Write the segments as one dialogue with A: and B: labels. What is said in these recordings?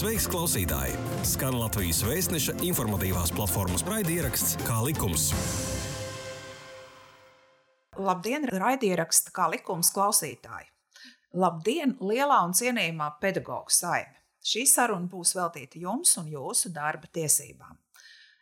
A: Sveiks, klausītāji! Skan Latvijas vēstneša informatīvās platformas raidieraksts Kā likums.
B: Labdien, raidieraksta kā likums klausītāji! Labdien, lielā un cienījamā pedagoģa saime! Šī saruna būs veltīta jums un jūsu darba tiesībām.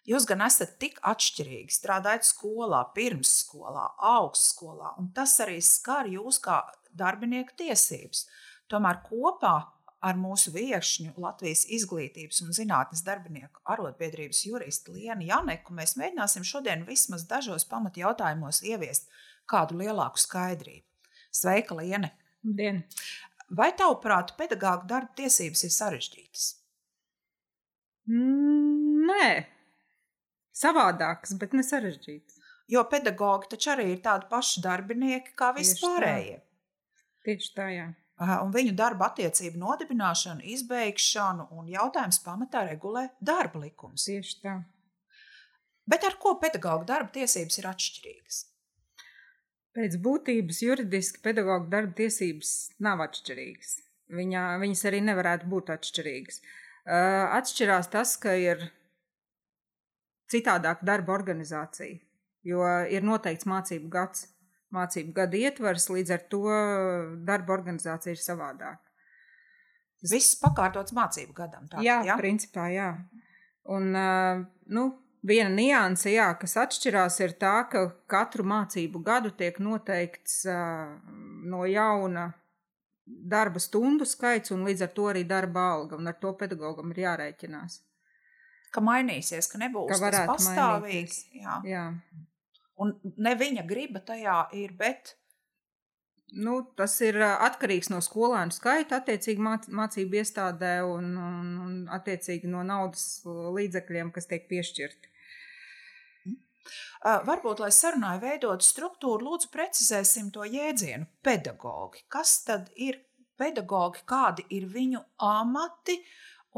B: Jūs gan esat tik atšķirīgi, strādājat skolā, pirmsskolā, augstskolā, un tas arī skar jūs kā darbinieku tiesības. Tomēr kopā ar mūsu viesņu Latvijas izglītības un zinātnes darbinieku arotbiedrības juristu Lienu Janeku mēs mēģināsim šodien vismaz dažos pamatjautājumos ieviest kādu lielāku skaidrību. Sveika, Liene!
C: Dien.
B: Vai tavuprāt, pedagāgu darba tiesības ir sarežģītas?
C: Mm, nē, savādākas, bet ne sarežģītas.
B: Jo pedagogi taču arī ir tādi paši darbinieki kā vispārējie.
C: Tieši tā, jā
B: un viņu darba attiecību nodibināšanu, izbeigšanu un jautājums pamatā regulē darba likums.
C: Tieši tā.
B: Bet ar ko pedagoģa darba tiesības ir atšķirīgas?
C: Pēc būtības juridiski pedagoģa darba tiesības nav atšķirīgas. Viņa, viņas arī nevarētu būt atšķirīgas. Atšķirās tas, ka ir citādāka darba organizācija, jo ir noteikts mācību gads mācību gada ietvars, līdz ar to darba organizācija ir savādāka.
B: Tas viss pakārtots mācību gadam. Tā,
C: jā, jā, principā jā. Un, nu, viena nianse, jā, kas atšķirās, ir tā, ka katru mācību gadu tiek noteikts no jauna darba stundu skaits un līdz ar to arī darba alga, un ar to pedagogam ir jārēķinās.
B: Ka mainīsies, ka nebūs ka tas pastāvīgs.
C: Jā. jā.
B: Un ne viņa griba tajā ir, bet.
C: Nu, tas ir atkarīgs no skolēnu skaita, attiecīgi mācību iestādē un, un, un attiecīgi no naudas līdzekļiem, kas tiek piešķirti.
B: Uh, varbūt, lai sarunai veidotu struktūru, lūdzu, precizēsim to jēdzienu - pedagogi. Kas tad ir pedagogi, kādi ir viņu amati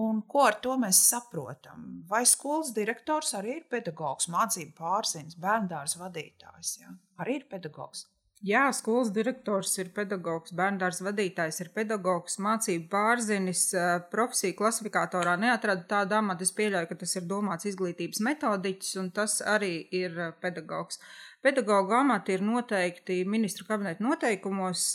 B: Un ko ar to mēs saprotam? Vai skolas direktors arī ir pedagogs, mācību pārziņas, bērndārs vadītājs? Ja? Arī ir pedagogs.
C: Jā, skolas direktors ir pedagogs, bērndārs vadītājs ir pedagogs, mācību pārzinis, profesiju klasifikatorā neatrada tādu amatu. Es pieļauju, ka tas ir domāts izglītības metodiķis, un tas arī ir pedagogs. Pedagoģa amati ir noteikti ministru kabineta noteikumos,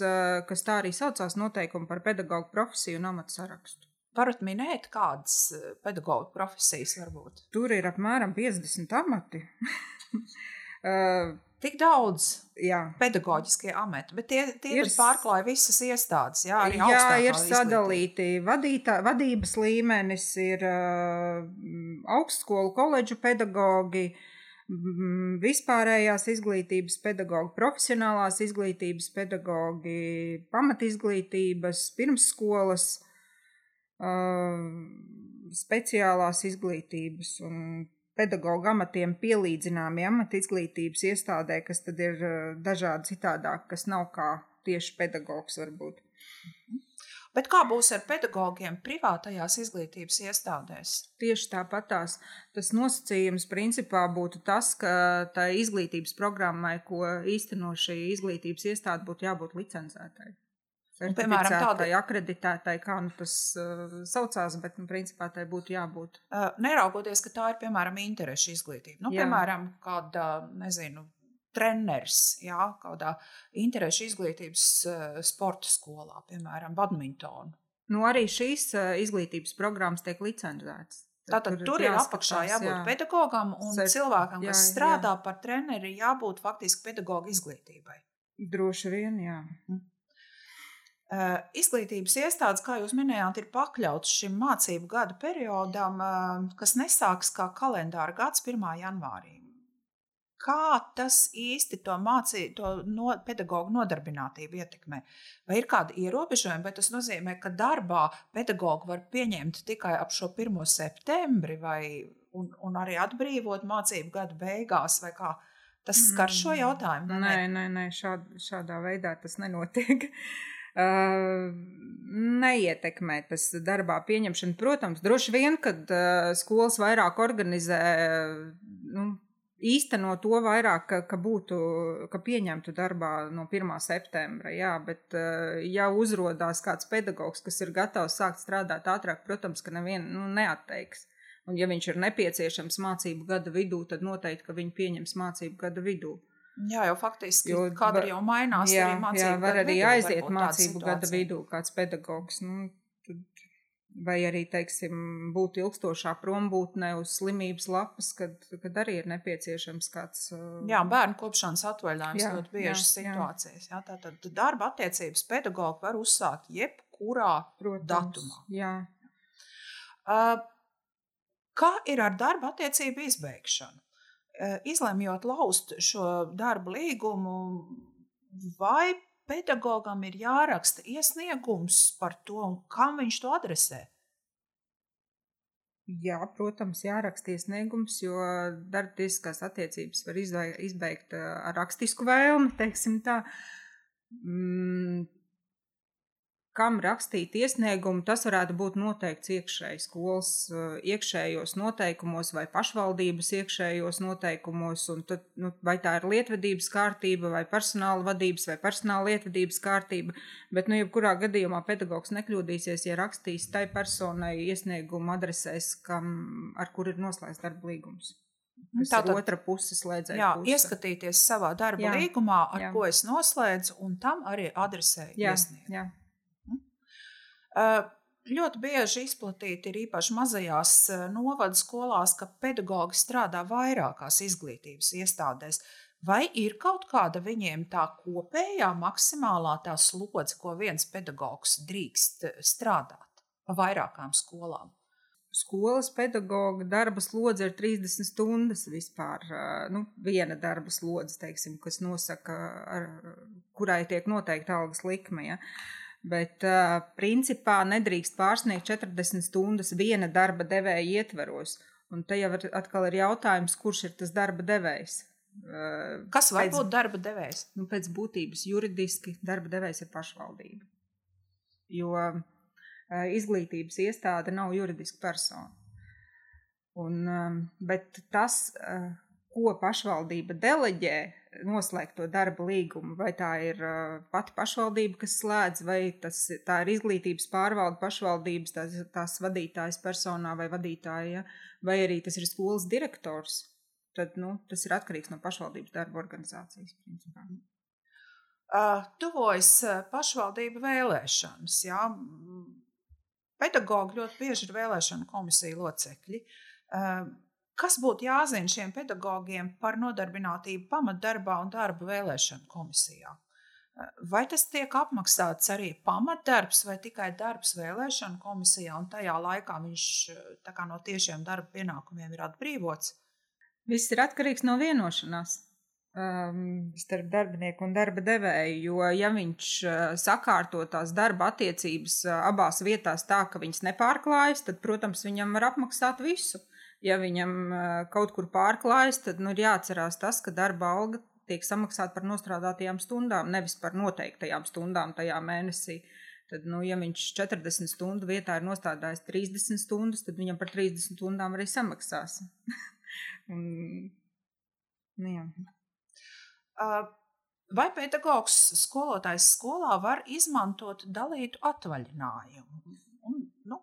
C: kas tā arī saucās noteikumi par pedagoģu profesiju un amatu sarakstu.
B: Varat minēt, kādas eh, pedagoģa profesijas var būt?
C: Tur ir apmēram 50 amati.
B: uh, Tik daudz
C: jā.
B: pedagoģiskie amati, bet tie, tie ir pārklāja visas iestādes. Jā, arī
C: jā ir sadalīti vadītā, vadības līmenis, ir uh, augstskolu koledžu pedagoģi, vispārējās izglītības pedagoģi, profesionālās izglītības pedagoģi, pamatizglītības, pirmsskolas speciālās izglītības un pedagoģa amatiem pielīdzināmi amati izglītības iestādē, kas tad ir dažādi citādāk, kas nav kā tieši pedagogs varbūt.
B: Bet kā būs ar pedagogiem privātajās izglītības iestādēs?
C: Tieši tāpatās. Tas nosacījums principā būtu tas, ka tā izglītības programmai, ko īsteno šī izglītības iestāde, būtu jābūt licencētai. Piemēram, tādai akreditētai, kā nu, tas uh, saucās, bet nu, principā tai būtu jābūt.
B: Uh, neraugoties, ka tā ir piemēram interešu izglītība. Nu, jā. piemēram, kāda, nezinu, treneris, jā, kādā interešu izglītības uh, sporta skolā, piemēram, badmintonu.
C: Nu, arī šīs uh, izglītības programmas tiek licencētas.
B: Tātad tur, tur ir apakšā jābūt jā. pedagogam un Cert, cilvēkam, kas jā, strādā jā. par treneri, jābūt faktiski pedagoģa izglītībai.
C: Droši vien, jā. Mm.
B: Eh, izglītības iestādes, kā jūs minējāt, ir pakļauts šim mācību gada periodam, eh, kas nesāks kā kalendāra gads 1. janvārī. Kā tas īsti to mācību, to no, pedagoģu nodarbinātību ietekmē? Vai ir kādi ierobežojumi, vai tas nozīmē, ka darbā pedagogu var pieņemt tikai ap šo 1. septembri, vai un, un arī atbrīvot mācību gada beigās, vai kā? Tas skar šo mm, jautājumu?
C: Nē, nē, nē šād, šādā veidā tas nenotiek. Uh, neietekmē tas darbā pieņemšanu. Protams, droši vien, kad uh, skolas vairāk organizē nu, īstenot to vairāk, ka, ka būtu, ka pieņemtu darbā no 1. septembra, jā, bet ja uzrodās kāds pedagogs, kas ir gatavs sākt strādāt ātrāk, protams, ka nevienu nu, neatteiks. Un ja viņš ir nepieciešams mācību gada vidū, tad noteikti, ka viņu pieņems mācību gada vidū.
B: Jā, jau faktiski jo, kadri jau mainās.
C: Jā,
B: arī mācību
C: jā var arī
B: vidū,
C: aiziet mācību gada vidū kāds pedagogs. Nu, tad, vai arī, teiksim, būt ilgstošā prombūtnē uz slimības lapas, kad, kad arī ir nepieciešams kāds. Uh,
B: Jā, bērnu kopšanas atvaļinājums
C: Jā,
B: ļoti bieži
C: jā,
B: situācijas. Jā, tātad darba attiecības pedagogi var uzsākt jebkurā
C: protams,
B: datumā.
C: Jā.
B: Uh, Kā ir ar darba attiecību izbeigšanu? Uh, Izlemjot laust šo darba līgumu, vai pedagogam ir jāraksta iesniegums par to, kam viņš to adresē?
C: Jā, protams, jāraksta iesniegums, jo darbtiesiskās attiecības var izbeigt ā, ar rakstisku vēlmi, teiksim tā. Kam rakstīt iesniegumu, tas varētu būt noteikts iekšēji skolas ā, iekšējos noteikumos vai pašvaldības iekšējos noteikumos, un tad, nu, vai tā ir lietvedības kārtība vai personāla vadības vai personāla lietvedības kārtība, bet, nu, jebkurā gadījumā pedagogs nekļūdīsies, ja rakstīs tai personai iesniegumu adresēs, kam, ar kur ir noslēgts darba līgums. Tas
B: Tātad-
C: ir otra puse slēdzēja.
B: Jā, ieskatīties savā darba
C: Jā,
B: līgumā, ar
C: jā.
B: ko es noslēdzu, un tam arī adresēju iesniegumu. Uh, Ļoti bieži izplatīti ir īpaši mazajās uh, novadu skolās, ka pedagogi strādā vairākās izglītības iestādēs. Vai ir kaut kāda viņiem tā kopējā maksimālā tā slodze, ko viens pedagogs drīkst uh, strādāt pa vairākām skolām?
C: Skolas pedagoga darba slodze ir 30 stundas vispār. Nu, viena darba slodze, teiksim, kas nosaka, ar, kurai tiek noteikta algas likme. Ja? Bet, uh, principā, nedrīkst pārsniegt 40 stundas viena darba devēja ietveros. Un te jau atkal ir jautājums, kurš ir tas darba devējs. Uh,
B: Kas var
C: Pēc-
B: būt darba devējs?
C: nu, pēc būtības juridiski darba devējs ir pašvaldība. Jo uh, izglītības iestāde nav juridiska persona. Un, bet tas, ko pašvaldība deleģē, noslēgt to darba līgumu, vai tā ir uh, pati pašvaldība, kas slēdz, vai tas, tā ir izglītības pārvalde pašvaldības, tās, tās vadītājas personā vai vadītāja, vai arī tas ir skolas direktors, tad nu, tas ir atkarīgs no pašvaldības darba organizācijas. Principā.
B: Uh, tuvojas uh, pašvaldību vēlēšanas. Jā. Mm, Pedagogi ļoti bieži ir vēlēšana komisija locekļi. Uh, Kas būtu jāzina šiem pedagogiem par nodarbinātību pamatdarbā un darba vēlēšanu komisijā? Vai tas tiek apmaksāts arī pamatdarbs vai tikai darbs vēlēšanu komisijā, un tajā laikā viņš kā no tiešiem darba pienākumiem ir atbrīvots?
C: Viss ir atkarīgs no vienošanās um, starp darbinieku un darba devēju. Jo, ja viņš uh, sakārto tās darba attiecības uh, abās vietās tā, ka viņas nepārklājas, tad, protams, viņam var apmaksāt visu. Ja viņam kaut kur pārklājas, tad nu, ir jāatcerās tas, ka darba alga tiek samaksāta par nostrādātajām stundām, nevis par noteiktajām stundām tajā mēnesī. Tad, nu, ja viņš 40 stundu vietā ir nostādījis 30 stundas, tad viņam par 30 stundām arī samaksās. Un, nu, jā.
B: Vai pedagogs skolotājs skolā var izmantot dalītu atvaļinājumu? Un, nu,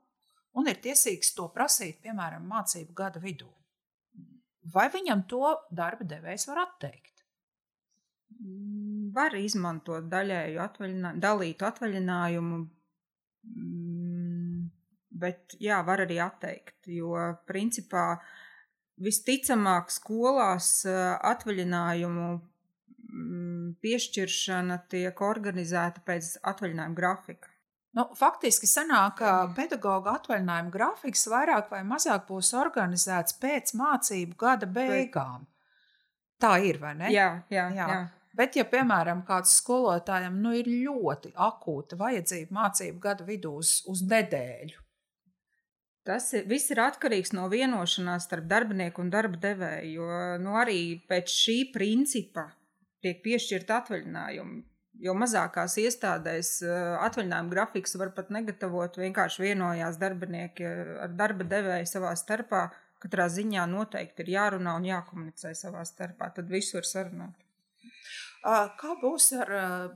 B: un ir tiesīgs to prasīt, piemēram, mācību gada vidū. Vai viņam to darba devējs var atteikt?
C: Mm, Var izmantot daļēju atvaļinājumu, dalītu atvaļinājumu, mm, bet jā, var arī atteikt. Jo principā visticamāk skolās atvaļinājumu mm, piešķiršana tiek organizēta pēc atvaļinājuma grafika.
B: Nu, faktiski sanāk, ka pedagoģa atvaļinājuma grafiks vairāk vai mazāk būs organizēts pēc mācību gada beigām. Tā ir, vai ne?
C: Jā, jā,
B: Jā.
C: jā. jā.
B: Bet, ja, piemēram, kāds skolotājam nu, ir ļoti akūta vajadzība mācību gada vidū uz, uz nedēļu,
C: Tas ir, viss ir atkarīgs no vienošanās starp darbinieku un darba devēju. Jo nu, arī pēc šī principa tiek piešķirta atvaļinājuma. Jo mazākās iestādēs eh, atvaļinājuma grafikus var pat negatavot. Vienkārši vienojās darbinieki ar darba devēju savā starpā, katrā ziņā noteikti ir jārunā un jākomunicē savā starpā. Tad visu var sarunāt.
B: Kā būs ar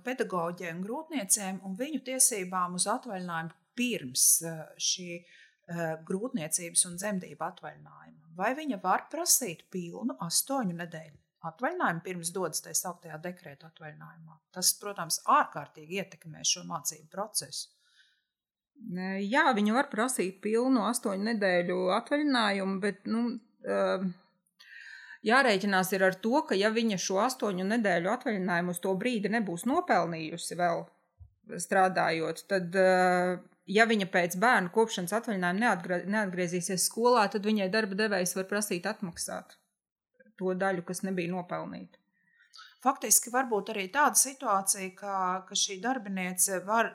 B: pedagoģiem, grūtniecēm un viņu tiesībām uz atvaļinājumu pirms šī grūtniecības un dzemdību atvaļinājuma? Vai viņa var prasīt pilnu astoņu nedēļu atvaļinājumu pirms dodas tajā sauktajā dekrēta atvaļinājumā? Tas, protams, ārkārtīgi ietekmē šo mācību procesu.
C: Jā, viņi var prasīt pilnu astoņu nedēļu atvaļinājumu, bet nu, jārēķinās ar to, ka ja viņa šo astoņu nedēļu atvaļinājumu uz to brīdi nebūs nopelnījusi vēl strādājot, tad, eh, ja viņa pēc bērnu kopšanas atvaļinājuma neatgrie, neatgriezīsies skolā, tad viņai darba devējs var prasīt atmaksāt to daļu, kas nebija nopelnīta.
B: Faktiski var būt arī tāda situācija, ka, ka šī darbiniece var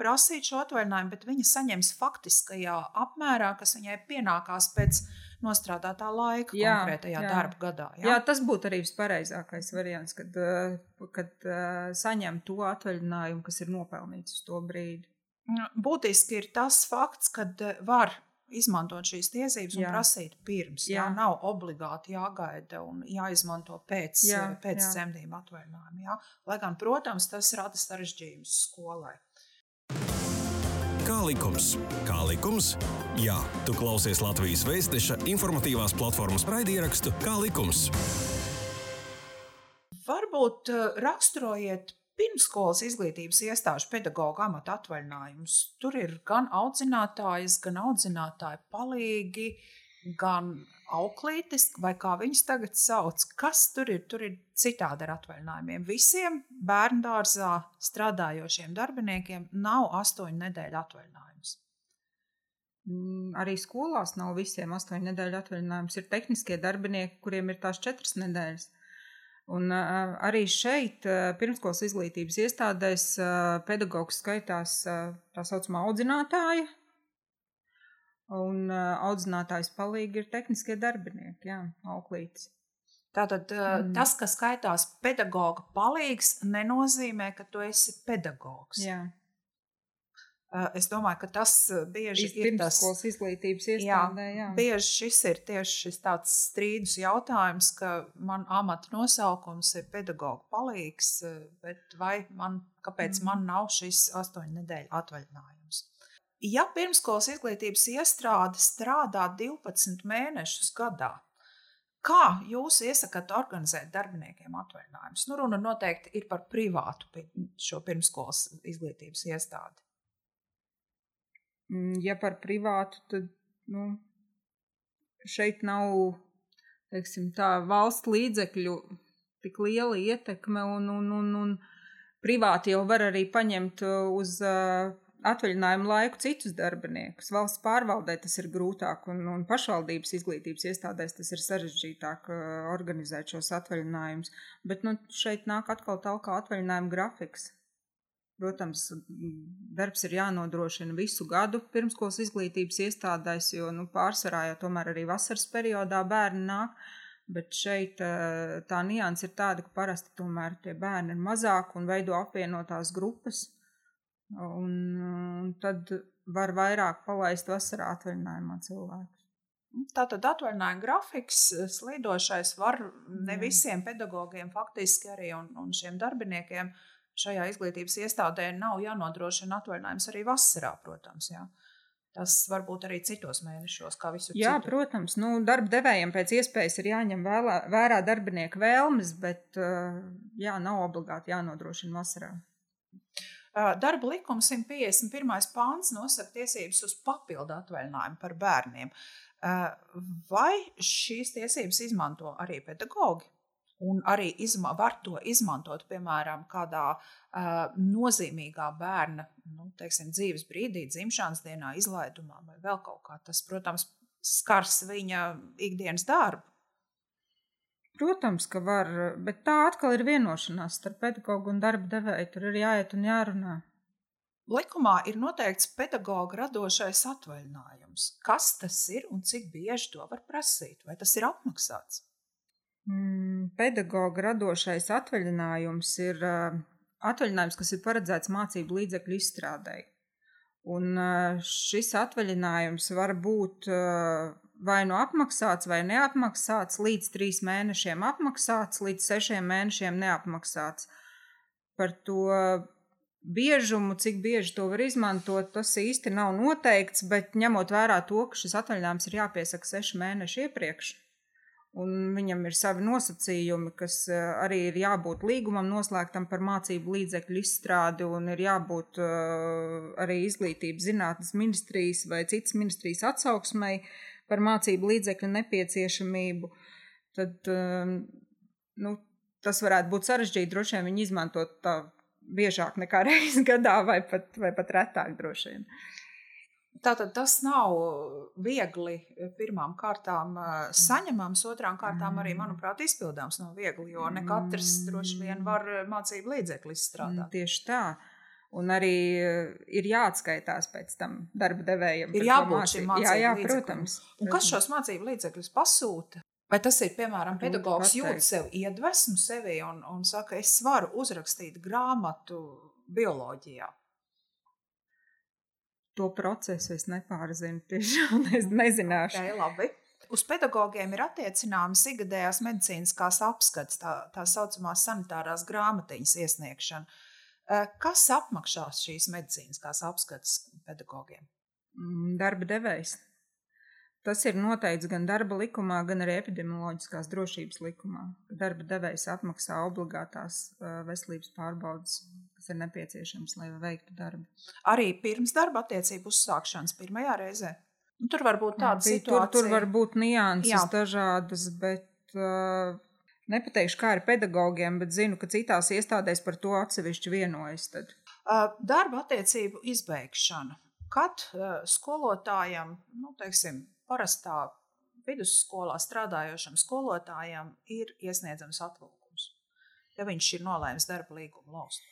B: prasīt šo atvaļinājumu, bet viņa saņems faktiskajā apmērā, kas viņai pienākās pēc nostrādātā laika jā, konkrētajā jā. darba gadā.
C: Jā? jā, tas būtu arī vispareizākais variants, kad, eh, kad uh, saņem to atvaļinājumu, kas ir nopelnīts uz to brīdi.
B: Nu, būtiski ir tas fakts, ka eh, var izmantot šīs tiesības un jā. prasīt pirms. Jā. jā, nav obligāti jāgaida un jāizmanto pēc, jā, pēc jā. dzemdību atvaļinājuma. Jā. Lai gan, protams, tas rada sarežģījumus skolai.
A: Kā likums? Kā likums? Jā, tu klausies Latvijas Vēstneša informatīvās platformas raidierakstu Kā likums.
B: Varbūt uh, raksturojiet pirmskolas izglītības iestāžu pedagoģa amata atvaļinājumus. Tur ir gan audzinātājas, gan audzinātāja palīgi, gan auklītis, vai kā viņus tagad sauc, kas tur ir. Tur ir citādi ar atvaļinājumiem. Visiem bērnu dārzā strādājošiem darbiniekiem nav astoņu nedēļu atvaļinājums.
C: Mm, arī skolās nav visiem astoņu nedēļu atvaļinājums. Ir tehniskie darbinieki, kuriem ir tās četras nedēļas. Un arī šeit, pirmskolas izglītības iestādēs, pedagogs skaitās tā saucamā audzinātāja, Un audzinātājs palīgi ir tehniskie darbinieki, jā, auklītis.
B: Tātad mm. tas, kas skaitās pedagoga palīgs, nenozīmē, ka tu esi pedagogs.
C: Jā.
B: Es domāju, ka tas bieži
C: ir tas izglītības iestādē. Jā, jā.
B: Bieži šis ir tieši šis tāds strīdus jautājums, ka man amata nosaukums ir pedagoga palīgs, bet vai man, kāpēc mm. man nav šis astoņu nedēļu atvaļinājums? Ja pirmskolas izglītības iestrāde strādā 12 mēnešus gadā, kā jūs iesakāt organizēt darbiniekiem atvaļinājumus? Nu, runa noteikti ir par privātu šo pirmskolas izglītības iestādi.
C: Mm, ja par privātu, tad nu, šeit nav teiksim, tā, valsts līdzekļu tik liela ietekme, un, un, un, un privāti jau var arī paņemt uz uh, atvaļinājumu laiku citus darbiniekus. Valsts pārvaldē tas ir grūtāk, un, un pašvaldības izglītības iestādēs tas ir sarežģītāk uh, organizēt šos atvaļinājumus. Bet nu, šeit nāk atkal tālāk atvaļinājuma grafiks. Protams, darbs ir jānodrošina visu gadu pirmskolas izglītības iestādēs, jo nu, pārsvarā jau tomēr arī vasaras periodā bērni nāk. Bet šeit uh, tā nianses ir tāda, ka parasti tomēr tie bērni ir mazāki un veido apvienotās grupas. Un, un tad var vairāk palaist vasarā atvaļinājumā cilvēkus.
B: Tātad atvaļinājuma grafiks eh, slīdošais var ne visiem pedagogiem, faktiski arī un, un šiem darbiniekiem šajā izglītības iestādē nav jānodrošina atvaļinājums arī vasarā, protams. Jā. Tas var būt arī citos mēnešos, kā visur.
C: Jā,
B: citur.
C: protams, nu, darba devējiem pēc iespējas ir jāņem vēlā, vērā darbinieku vēlmes, bet jā, nav obligāti jānodrošina vasarā.
B: Darba likuma 151. pāns nosaka tiesības uz papildu atvaļinājumu par bērniem. Vai šīs tiesības izmanto arī pedagogi? Un arī izma, var to izmantot, piemēram, kādā uh, nozīmīgā bērna nu, teiksim, dzīves brīdī, dzimšanas dienā, izlaidumā vai vēl kaut kā. Tas, protams, skars viņa ikdienas darbu.
C: Protams, ka var, bet tā atkal ir vienošanās starp pedagogu un darba devēju. Tur ir jāiet un jārunā.
B: Likumā ir noteikts pedagoģa radošais atvaļinājums. Kas tas ir un cik bieži to var prasīt? Vai tas ir apmaksāts?
C: Mm, pedagoģa radošais atvaļinājums ir uh, atvaļinājums, kas ir paredzēts mācību līdzekļu izstrādēji. Un uh, šis atvaļinājums var būt uh, vai nu apmaksāts, vai neapmaksāts, līdz trīs mēnešiem apmaksāts, līdz sešiem mēnešiem neapmaksāts. Par to biežumu, cik bieži to var izmantot, tas īsti nav noteikts, bet ņemot vērā to, ka šis atvaļinājums ir jāpiesaka seši mēneši iepriekš, un viņam ir savi nosacījumi, kas eh, arī ir jābūt līgumam noslēgtam par mācību līdzekļu izstrādi, un ir jābūt uh, arī izglītības zinātnes ministrijas vai citas ministrijas atsauksmei par mācību līdzekļu nepieciešamību, tad uh, nu, tas varētu būt sarežģīti. Droši vien viņi izmantot tā biežāk nekā reizes gadā, vai pat, vai pat retāk droši vien.
B: Tātad tas nav viegli pirmām kārtām saņemams, otrām kārtām arī, manuprāt, izpildāms nav viegli, jo ne katrs droši vien var mācību līdzekli izstrādāt.
C: Tieši tā. Un arī ir jāatskaitās pēc tam darba devējiem.
B: Ir jābūt šim mācību
C: jā, jā,
B: līdzeklim.
C: protams.
B: Un kas šos mācību līdzekļus pasūta? Vai tas ir, piemēram, pedagogs jūt sev iedvesmu sevi un, un saka, es varu uzrakstīt grāmatu bioloģijā?
C: To procesu es nepārzinu. Tiešām es nezināšu.
B: Okay, labi. Uz pedagogiem ir attiecināmas ikgadējās medicīniskās apskates, tā, tā saucamās sanitārās grāmatiņas iesniegšana. Eh, Kas apmaksās šīs medicīniskās apskates pedagogiem?
C: Mm, Darba devējs. Tas ir noteikts gan darba likumā, gan arī epidemioloģiskās drošības likumā. Darba devējs apmaksā obligātās uh, veselības pārbaudas, kas ir nepieciešamas, lai veiktu darbu.
B: Arī pirms darba attiecību uzsākšanas pirmajā reizē. Nu, tur var būt tāda situācija.
C: Tur, tur var būt nianses
B: Jā.
C: dažādas, bet uh, nepateikšu, kā ar pedagogiem, bet zinu, ka citās iestādēs par to atsevišķi vienojas. Tad.
B: Uh, Darba attiecību izbeigšana. Kad uh, skolotājam, nu, teiksim, parastā vidusskolā strādājošam skolotājam ir iesniedzams atlūgums, ja viņš ir nolēmis darba līgumu laust.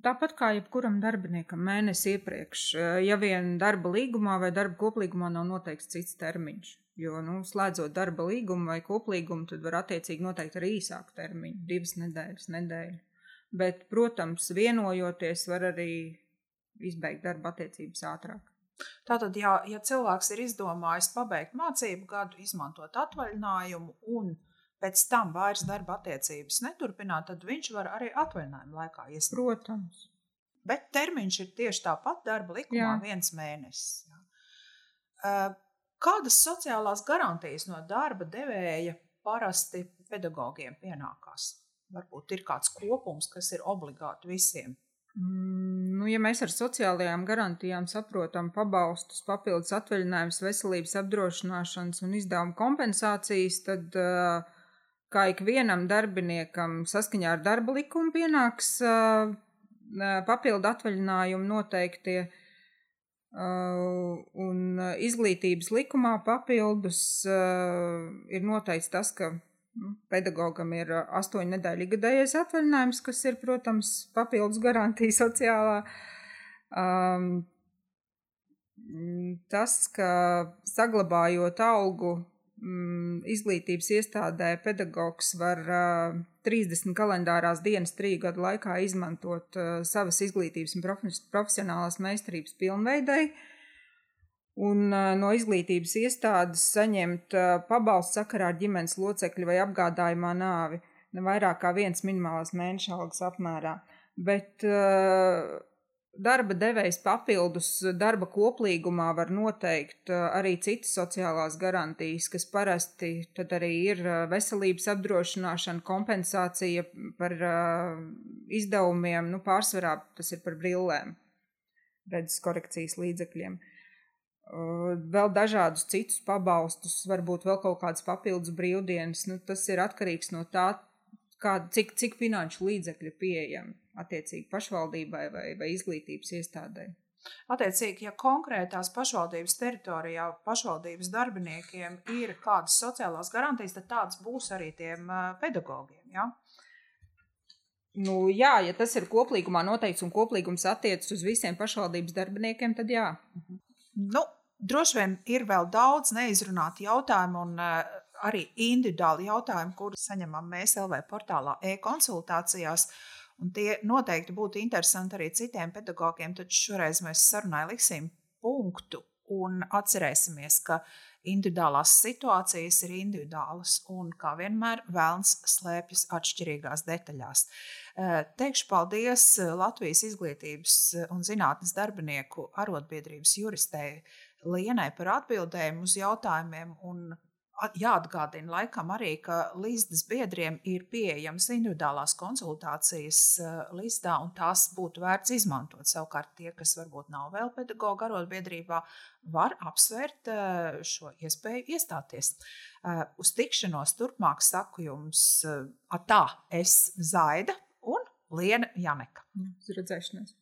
C: Tāpat kā jebkuram darbiniekam mēnesi iepriekš, eh, ja vien darba līgumā vai darba koplīgumā nav noteikts cits termiņš. Jo, nu, slēdzot darba līgumu vai koplīgumu, tad var attiecīgi noteikt arī īsāku termiņu, divas nedēļas, nedēļu. Bet, protams, vienojoties, var arī izbeigt darba attiecības ātrāk.
B: Tātad, ja, ja cilvēks ir izdomājis pabeigt mācību gadu, izmantot atvaļinājumu un pēc tam vairs darba attiecības neturpināt, tad viņš var arī atvaļinājuma laikā iesniegt.
C: Protams.
B: Bet termiņš ir tieši tāpat darba likumā, viens mēnesis. Jā. Uh, Kādas sociālās garantijas no darba devēja parasti pedagogiem pienākās? Varbūt ir kāds kopums, kas ir obligāti visiem.
C: Mm, Nu, ja mēs ar sociālajām garantijām saprotam pabalstus, papildus atvaļinājumus, veselības apdrošināšanas un izdevumu kompensācijas, tad uh, kā ikvienam darbiniekam saskaņā ar darba likumu pienāks uh, papildu atvaļinājumu noteiktie. Uh, un izglītības likumā papildus uh, ir noteikts tas, ka nu, pedagogam ir astoņu nedēļu gadējais atvaļinājums, kas ir, protams, papildus garantija sociālā. Um, tas, ka saglabājot algu mm, izglītības iestādē, pedagogs var uh, 30 kalendārās dienas trīs gadu laikā izmantot uh, savas izglītības un profes profesionālās meistarības pilnveidai. Un uh, no izglītības iestādes saņemt uh, pabalstu sakarā ar ģimenes locekļu vai apgādājumā nāvi ne vairāk kā viens minimālās mēneša algas apmērā. Bet uh, darba devējs papildus darba koplīgumā var noteikt uh, arī citas sociālās garantijas, kas parasti tad arī ir uh, veselības apdrošināšana, kompensācija par uh, izdevumiem, nu pārsvarā tas ir par brillēm, redzes korekcijas līdzekļiem. Vēl dažādus citus pabalstus, varbūt vēl kaut kādas papildus brīvdienas. Nu, tas ir atkarīgs no tā, kā, cik, cik finanšu līdzekļu pieejami attiecīgi pašvaldībai vai, vai izglītības iestādē.
B: Attiecīgi, ja konkrētās pašvaldības teritorijā pašvaldības darbiniekiem ir kādas sociālās garantijas, tad tādas būs arī tiem uh, pedagogiem. Ja?
C: Nu, jā, ja tas ir koplīgumā noteikts un koplīgums attiecas uz visiem pašvaldības darbiniekiem, tad jā.
B: Nu, droši vien ir vēl daudz neizrunātu jautājumu un uh, arī individuāli jautājumu, kurus saņemam mēs LV portālā e-konsultācijās. Un tie noteikti būtu interesanti arī citiem pedagogiem, taču šoreiz mēs sarunai liksim punktu. Un atcerēsimies, ka individuālās situācijas ir individuālas un, kā vienmēr, vēlns slēpjas atšķirīgās detaļās. Teikšu paldies Latvijas izglītības un zinātnes darbinieku arotbiedrības juristei Lienai par atbildēm uz jautājumiem un jāatgādina laikam arī, ka līdzdas biedriem ir pieejamas individuālās konsultācijas eh, līdzdā, un tās būtu vērts izmantot. Savukārt tie, kas varbūt nav vēl pedagoģa arotbiedrībā, var apsvērt eh, šo iespēju iestāties. Eh, uz tikšanos turpmāk saku jums tā, es Zaida un Liena Janeka.
C: Uz redzēšanos!